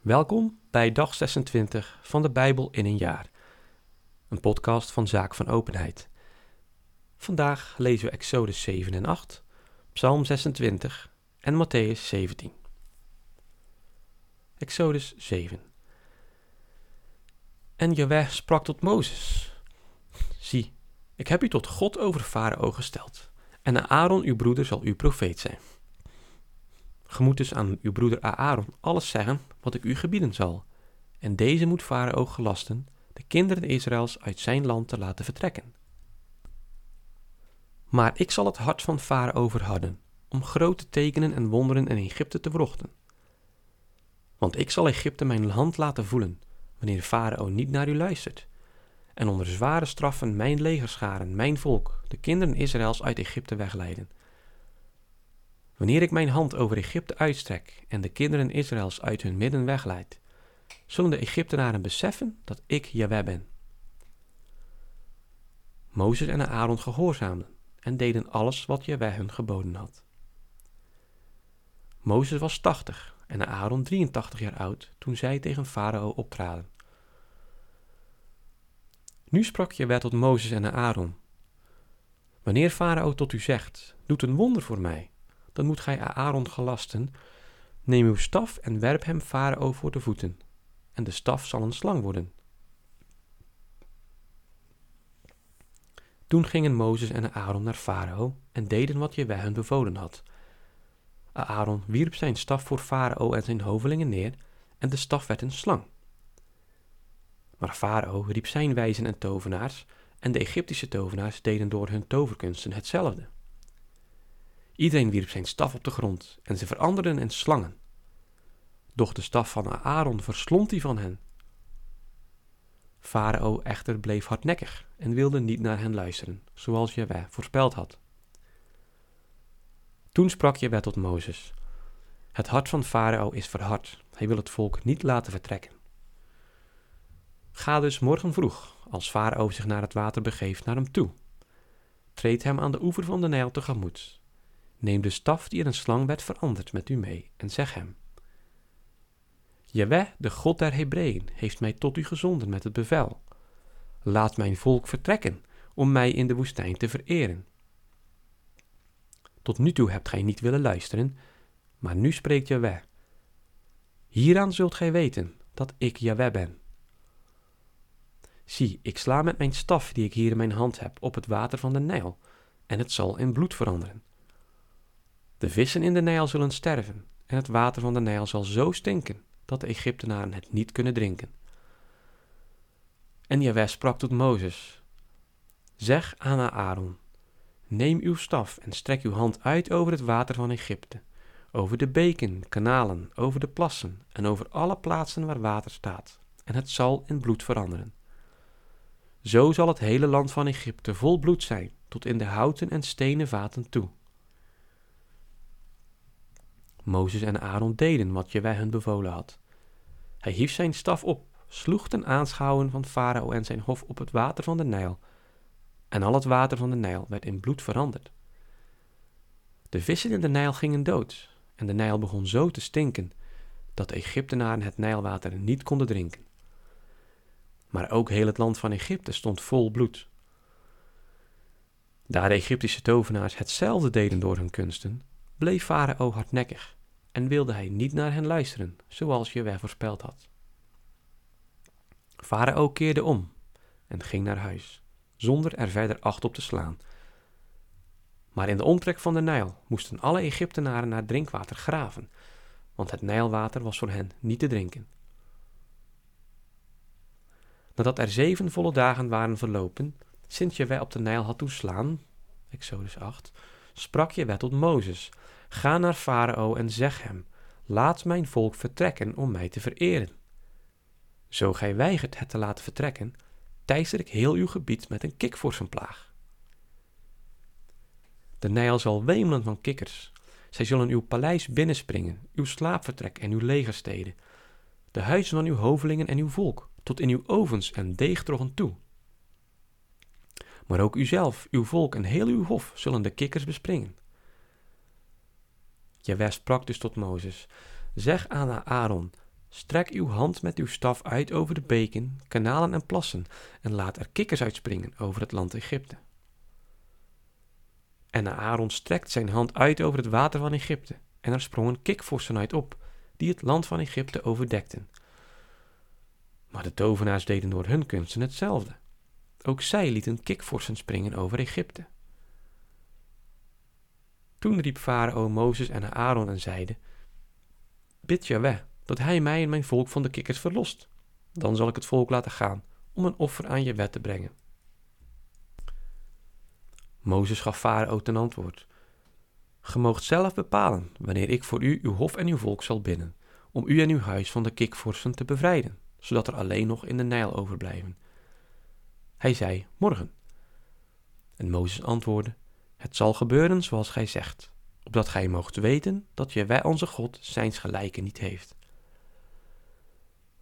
Welkom bij dag 26 van de Bijbel in een jaar. Een podcast van Zaak van Openheid. Vandaag lezen we Exodus 7 en 8, Psalm 26 en Matthäus 17. Exodus 7. En Jaweh sprak tot Mozes: Zie, ik heb u tot God over Farao gesteld, en Aaron uw broeder zal uw profeet zijn. Ge moet dus aan uw broeder Aaron alles zeggen wat ik u gebieden zal. En deze moet Farao gelasten de kinderen Israëls uit zijn land te laten vertrekken. Maar ik zal het hart van Farao verharden, om grote tekenen en wonderen in Egypte te wrochten. Want ik zal Egypte mijn hand laten voelen, wanneer Farao niet naar u luistert, en onder zware straffen mijn legerscharen, mijn volk, de kinderen Israëls uit Egypte wegleiden Wanneer ik mijn hand over Egypte uitstrek en de kinderen Israëls uit hun midden wegleid, zullen de Egyptenaren beseffen dat ik Jaweh ben. Mozes en Aaron gehoorzaamden en deden alles wat Jaweh hun geboden had. Mozes was tachtig en Aaron 83 jaar oud toen zij tegen Farao optraden. Nu sprak Jaweh tot Mozes en Aaron. Wanneer Farao tot u zegt, doet een wonder voor mij, dan moet gij Aaron gelasten. Neem uw staf en werp hem Farao voor de voeten, en de staf zal een slang worden. Toen gingen Mozes en Aaron naar Farao en deden wat Jewe hen bevolen had. Aaron wierp zijn staf voor Farao en zijn hovelingen neer, en de staf werd een slang. Maar Farao riep zijn wijzen en tovenaars, en de Egyptische tovenaars deden door hun toverkunsten hetzelfde. Iedereen wierp zijn staf op de grond en ze veranderden in slangen. Doch de staf van Aaron verslond die van hen. Farao echter bleef hardnekkig en wilde niet naar hen luisteren, zoals Jaweh voorspeld had. Toen sprak Jaweh tot Mozes: Het hart van Farao is verhard, hij wil het volk niet laten vertrekken. Ga dus morgen vroeg, als Farao zich naar het water begeeft, naar hem toe. Treed hem aan de oever van de Nijl tegemoet Neem de staf die in een slang werd veranderd met u mee en zeg hem: Jaweh, de God der Hebreeën, heeft mij tot u gezonden met het bevel. Laat mijn volk vertrekken om mij in de woestijn te vereren. Tot nu toe hebt gij niet willen luisteren, maar nu spreekt Jaweh. Hieraan zult gij weten dat ik Jaweh ben. Zie, ik sla met mijn staf die ik hier in mijn hand heb op het water van de Nijl, en het zal in bloed veranderen. De vissen in de Nijl zullen sterven en het water van de Nijl zal zo stinken dat de Egyptenaren het niet kunnen drinken. En Jaweh sprak tot Mozes: Zeg aan Aaron: Neem uw staf en strek uw hand uit over het water van Egypte, over de beken, kanalen, over de plassen en over alle plaatsen waar water staat, en het zal in bloed veranderen. Zo zal het hele land van Egypte vol bloed zijn, tot in de houten en stenen vaten toe. Mozes en Aaron deden wat Jewij hun bevolen had. Hij hief zijn staf op, sloeg ten aanschouwen van Farao en zijn hof op het water van de Nijl, en al het water van de Nijl werd in bloed veranderd. De vissen in de Nijl gingen dood, en de Nijl begon zo te stinken dat de Egyptenaren het Nijlwater niet konden drinken. Maar ook heel het land van Egypte stond vol bloed. Daar de Egyptische tovenaars hetzelfde deden door hun kunsten, bleef Farao hardnekkig en wilde hij niet naar hen luisteren, zoals Jewe voorspeld had. Farao keerde om en ging naar huis, zonder er verder acht op te slaan. Maar in de omtrek van de Nijl moesten alle Egyptenaren naar drinkwater graven, want het Nijlwater was voor hen niet te drinken. Nadat er zeven volle dagen waren verlopen, sinds Jewe op de Nijl had toeslaan, Exodus 8, sprak Jewe tot Mozes Ga naar Farao en zeg hem: Laat mijn volk vertrekken om mij te vereren. Zo gij weigert het te laten vertrekken, teister ik heel uw gebied met een kikvorsenplaag. De Nijl zal wemelen van kikkers. Zij zullen uw paleis binnenspringen, uw slaapvertrek en uw legersteden, de huizen van uw hovelingen en uw volk, tot in uw ovens en deegtroggen toe. Maar ook uzelf, uw volk en heel uw hof zullen de kikkers bespringen. Jaweh sprak dus tot Mozes: Zeg aan Aaron: Strek uw hand met uw staf uit over de beken, kanalen en plassen en laat er kikkers uitspringen over het land Egypte. En Aaron strekt zijn hand uit over het water van Egypte en er sprongen kikvorsen uit op, die het land van Egypte overdekten. Maar de tovenaars deden door hun kunsten hetzelfde. Ook zij lieten kikvorsen springen over Egypte. Toen riep Farao Mozes en Aaron en zeide: Bid Jahweh dat hij mij en mijn volk van de kikkers verlost. Dan zal ik het volk laten gaan om een offer aan je wet te brengen. Mozes gaf Farao ten antwoord: Ge moogt zelf bepalen wanneer ik voor u uw hof en uw volk zal binnen, om u en uw huis van de kikvorsen te bevrijden, zodat er alleen nog in de Nijl overblijven. Hij zei: Morgen. En Mozes antwoordde: Het zal gebeuren zoals gij zegt, opdat gij moogt weten dat je wij onze God zijns gelijke niet heeft.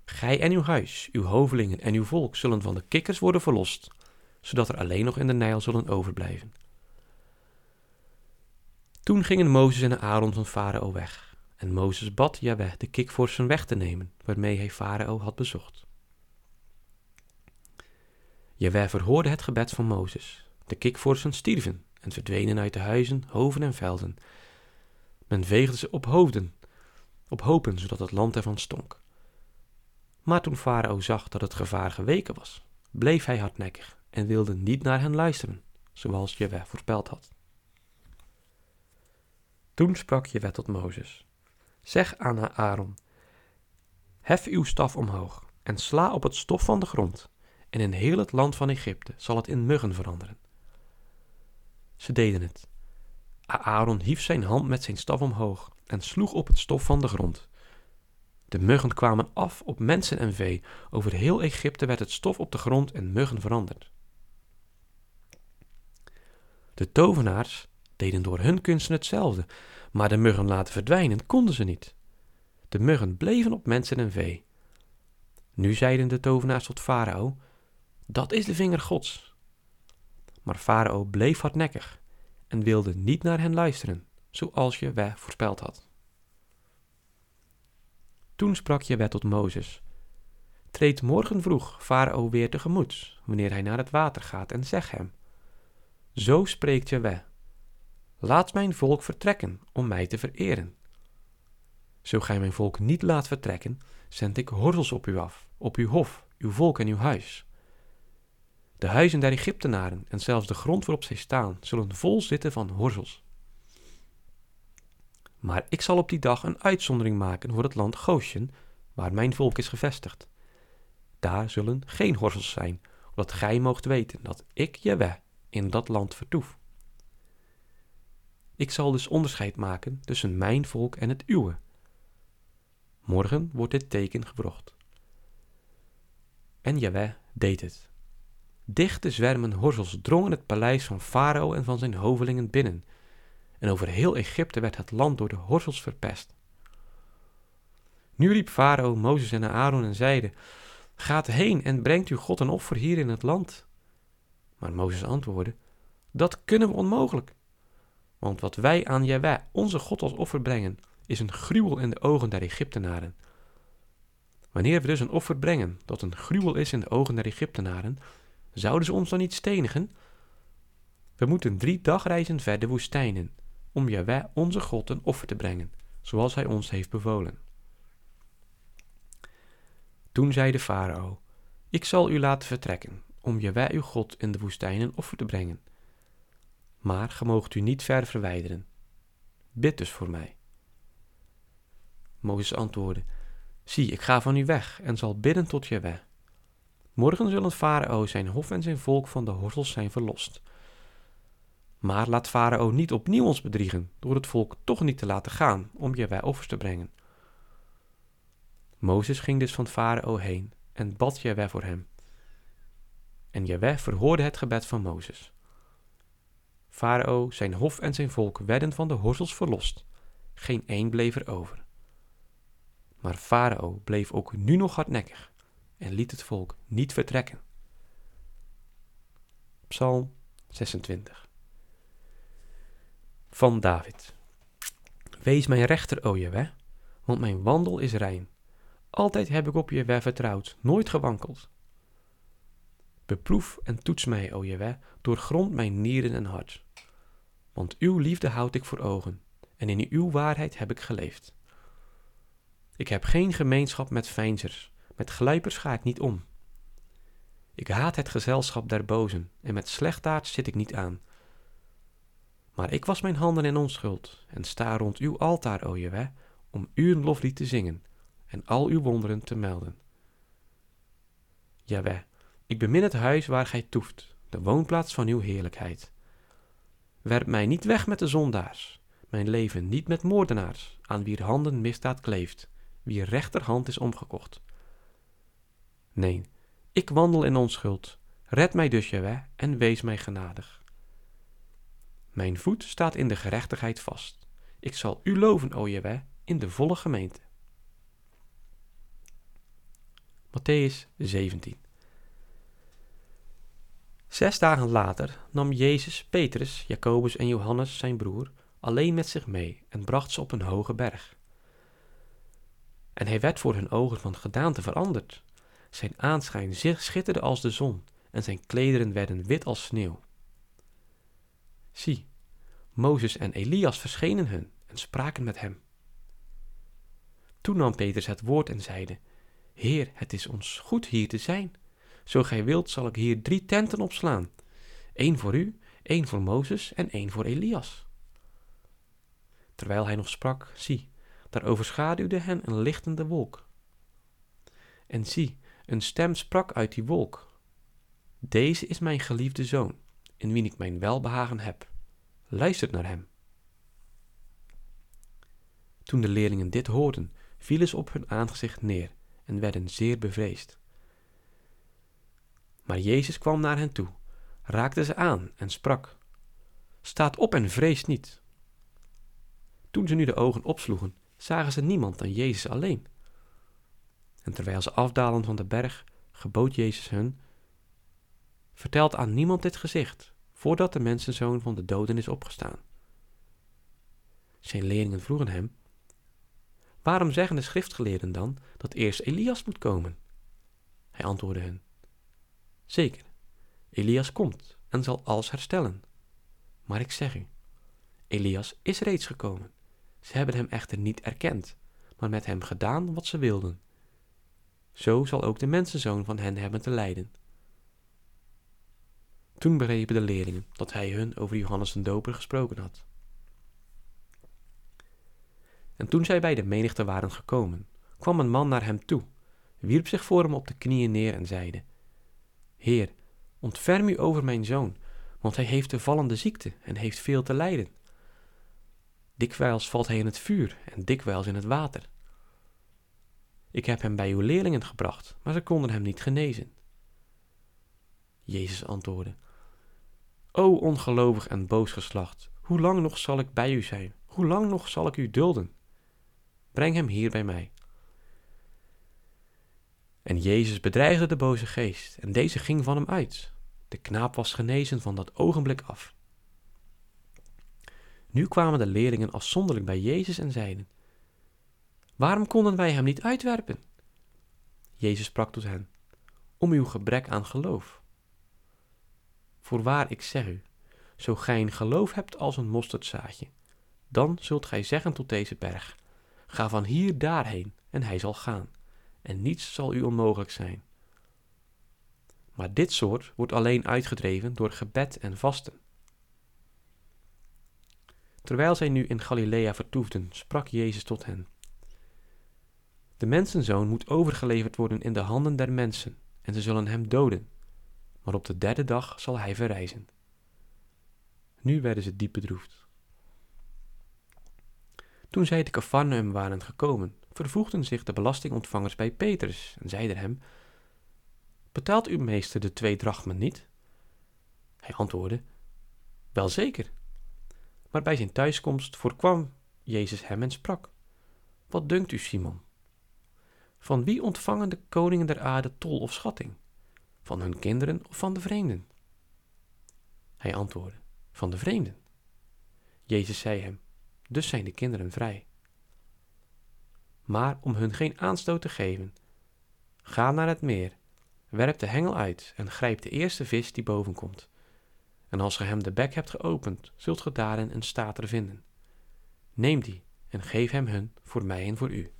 Gij en uw huis, uw hovelingen en uw volk zullen van de kikkers worden verlost, zodat er alleen nog in de Nijl zullen overblijven. Toen gingen Mozes en Aaron van Farao weg, en Mozes bad Jahweh de kikvorsen weg te nemen, waarmee hij Farao had bezocht. Jahweh verhoorde het gebed van Mozes. De kikvorsen stierven en verdwenen uit de huizen, hoven en velden. Men veegde ze op hoofden, op hopen, zodat het land ervan stonk. Maar toen Farao zag dat het gevaar geweken was, bleef hij hardnekkig en wilde niet naar hen luisteren, zoals Jeweh voorspeld had. Toen sprak Jeweh tot Mozes: Zeg aan Aaron: Hef uw staf omhoog en sla op het stof van de grond, en in heel het land van Egypte zal het in muggen veranderen. Ze deden het. Aaron hief zijn hand met zijn staf omhoog en sloeg op het stof van de grond. De muggen kwamen af op mensen en vee. Over heel Egypte werd het stof op de grond en muggen veranderd. De tovenaars deden door hun kunsten hetzelfde, maar de muggen laten verdwijnen konden ze niet. De muggen bleven op mensen en vee. Nu zeiden de tovenaars tot Farao: Dat is de vinger Gods. Maar Farao bleef hardnekkig en wilde niet naar hen luisteren, zoals je wij voorspeld had. Toen sprak Jewet tot Mozes: Treed morgen vroeg Farao weer tegemoet, wanneer hij naar het water gaat, en zeg hem: Zo spreekt Jeweh: Laat mijn volk vertrekken om mij te vereren. Zo gij mijn volk niet laat vertrekken, zend ik horzels op u af, op uw hof, uw volk en uw huis. De huizen der Egyptenaren en zelfs de grond waarop zij staan, zullen vol zitten van horzels. Maar ik zal op die dag een uitzondering maken voor het land Goshen, waar mijn volk is gevestigd. Daar zullen geen horzels zijn, opdat gij moogt weten dat ik, Jeweh, in dat land vertoef. Ik zal dus onderscheid maken tussen mijn volk en het uwe. Morgen wordt dit teken gebracht. En Jeweh deed het. Dichte zwermen horzels drongen het paleis van Farao en van zijn hovelingen binnen, en over heel Egypte werd het land door de horzels verpest. Nu riep Farao Mozes en Aaron en zeide: Gaat heen en brengt uw God een offer hier in het land. Maar Mozes antwoordde: Dat kunnen we onmogelijk. Want wat wij aan Jahweh, onze God, als offer brengen, is een gruwel in de ogen der Egyptenaren. Wanneer we dus een offer brengen dat een gruwel is in de ogen der Egyptenaren, zouden ze ons dan niet stenigen? We moeten drie dagreizen ver de woestijn in om Jahweh onze God een offer te brengen, zoals hij ons heeft bevolen. Toen zei de farao, ik zal u laten vertrekken, om Jahweh uw God in de woestijn een offer te brengen. Maar ge moogt u niet ver verwijderen. Bid dus voor mij. Mozes antwoordde, zie, ik ga van u weg en zal bidden tot Jahweh. Morgen zullen farao zijn hof en zijn volk van de horzels zijn verlost, maar laat Farao niet opnieuw ons bedriegen door het volk toch niet te laten gaan om bij offers te brengen. Mozes ging dus van Farao heen en bad Jaweh voor hem. En Jaweh verhoorde het gebed van Mozes. Farao, zijn hof en zijn volk werden van de horzels verlost. Geen één bleef er over. Maar Farao bleef ook nu nog hardnekkig en liet het volk niet vertrekken. Psalm 26 van David. Wees mijn rechter, o Jaweh, want mijn wandel is rein. Altijd heb ik op Jewe vertrouwd, nooit gewankeld. Beproef en toets mij, o Jewe, doorgrond mijn nieren en hart. Want uw liefde houd ik voor ogen, en in uw waarheid heb ik geleefd. Ik heb geen gemeenschap met veinzers, met glijpers ga ik niet om. Ik haat het gezelschap der bozen, en met slechtaard zit ik niet aan. Maar ik was mijn handen in onschuld, en sta rond uw altaar, o Jewe, om uw loflied te zingen, en al uw wonderen te melden. Jaweh, ik bemin het huis waar gij toeft, de woonplaats van uw heerlijkheid. Werp mij niet weg met de zondaars, mijn leven niet met moordenaars, aan wier handen misdaad kleeft, wier rechterhand is omgekocht. Nee, ik wandel in onschuld. Red mij dus, Jaweh, en wees mij genadig. Mijn voet staat in de gerechtigheid vast. Ik zal u loven, o Jaweh, in de volle gemeente. Matthäus 17 Zes dagen later nam Jezus Petrus, Jacobus en Johannes, zijn broer, alleen met zich mee en bracht ze op een hoge berg. En hij werd voor hun ogen van gedaante veranderd. Zijn aanschijn schitterde als de zon en zijn klederen werden wit als sneeuw. Zie, Mozes en Elias verschenen hun en spraken met hem. Toen nam Petrus het woord en zeide: Heer, het is ons goed hier te zijn. Zo gij wilt, zal ik hier drie tenten opslaan: één voor u, één voor Mozes en één voor Elias. Terwijl hij nog sprak, zie, daar overschaduwde hen een lichtende wolk. En zie, een stem sprak uit die wolk. Deze is mijn geliefde zoon, in wien ik mijn welbehagen heb. Luistert naar hem. Toen de leerlingen dit hoorden, vielen ze op hun aangezicht neer en werden zeer bevreesd. Maar Jezus kwam naar hen toe, raakte ze aan en sprak: Staat op en vrees niet. Toen ze nu de ogen opsloegen, zagen ze niemand dan Jezus alleen. En terwijl ze afdalen van de berg, gebood Jezus hun: Vertelt aan niemand dit gezicht, voordat de mensenzoon van de doden is opgestaan. Zijn leerlingen vroegen hem: Waarom zeggen de schriftgeleerden dan dat eerst Elias moet komen? Hij antwoordde hen: Zeker, Elias komt en zal alles herstellen. Maar ik zeg u, Elias is reeds gekomen. Ze hebben hem echter niet erkend, maar met hem gedaan wat ze wilden. Zo zal ook de mensenzoon van hen hebben te lijden. Toen begrepen de leerlingen dat hij hun over Johannes de Doper gesproken had. En toen zij bij de menigte waren gekomen, kwam een man naar hem toe, wierp zich voor hem op de knieën neer en zeide: Heer, ontferm u over mijn zoon, want hij heeft de vallende ziekte en heeft veel te lijden. Dikwijls valt hij in het vuur en dikwijls in het water. Ik heb hem bij uw leerlingen gebracht, maar ze konden hem niet genezen. Jezus antwoordde: O ongelovig en boos geslacht, hoe lang nog zal ik bij u zijn? Hoe lang nog zal ik u dulden? Breng hem hier bij mij. En Jezus bedreigde de boze geest, en deze ging van hem uit. De knaap was genezen van dat ogenblik af. Nu kwamen de leerlingen afzonderlijk bij Jezus en zeiden: Waarom konden wij hem niet uitwerpen? Jezus sprak tot hen: Om uw gebrek aan geloof. Voorwaar, ik zeg u, zo gij een geloof hebt als een mosterdzaadje, dan zult gij zeggen tot deze berg: Ga van hier daarheen, en hij zal gaan, en niets zal u onmogelijk zijn. Maar dit soort wordt alleen uitgedreven door gebed en vasten. Terwijl zij nu in Galilea vertoefden, sprak Jezus tot hen. De mensenzoon moet overgeleverd worden in de handen der mensen, en ze zullen hem doden. Maar op de derde dag zal hij verrijzen. Nu werden ze diep bedroefd. Toen zij te Cafarnaum waren gekomen, vervoegden zich de belastingontvangers bij Petrus en zeiden hem: Betaalt uw meester de twee drachmen niet? Hij antwoordde: Wel zeker. Maar bij zijn thuiskomst voorkwam Jezus hem en sprak: Wat dunkt u, Simon? Van wie ontvangen de koningen der aarde tol of schatting? Van hun kinderen of van de vreemden? Hij antwoordde: Van de vreemden. Jezus zei hem: dus zijn de kinderen vrij. maar om hun geen aanstoot te geven. Ga naar het meer, werp de hengel uit en grijp de eerste vis die boven komt. En als ge hem de bek hebt geopend, zult ge daarin een stater vinden. Neem die en geef hem hun voor mij en voor u.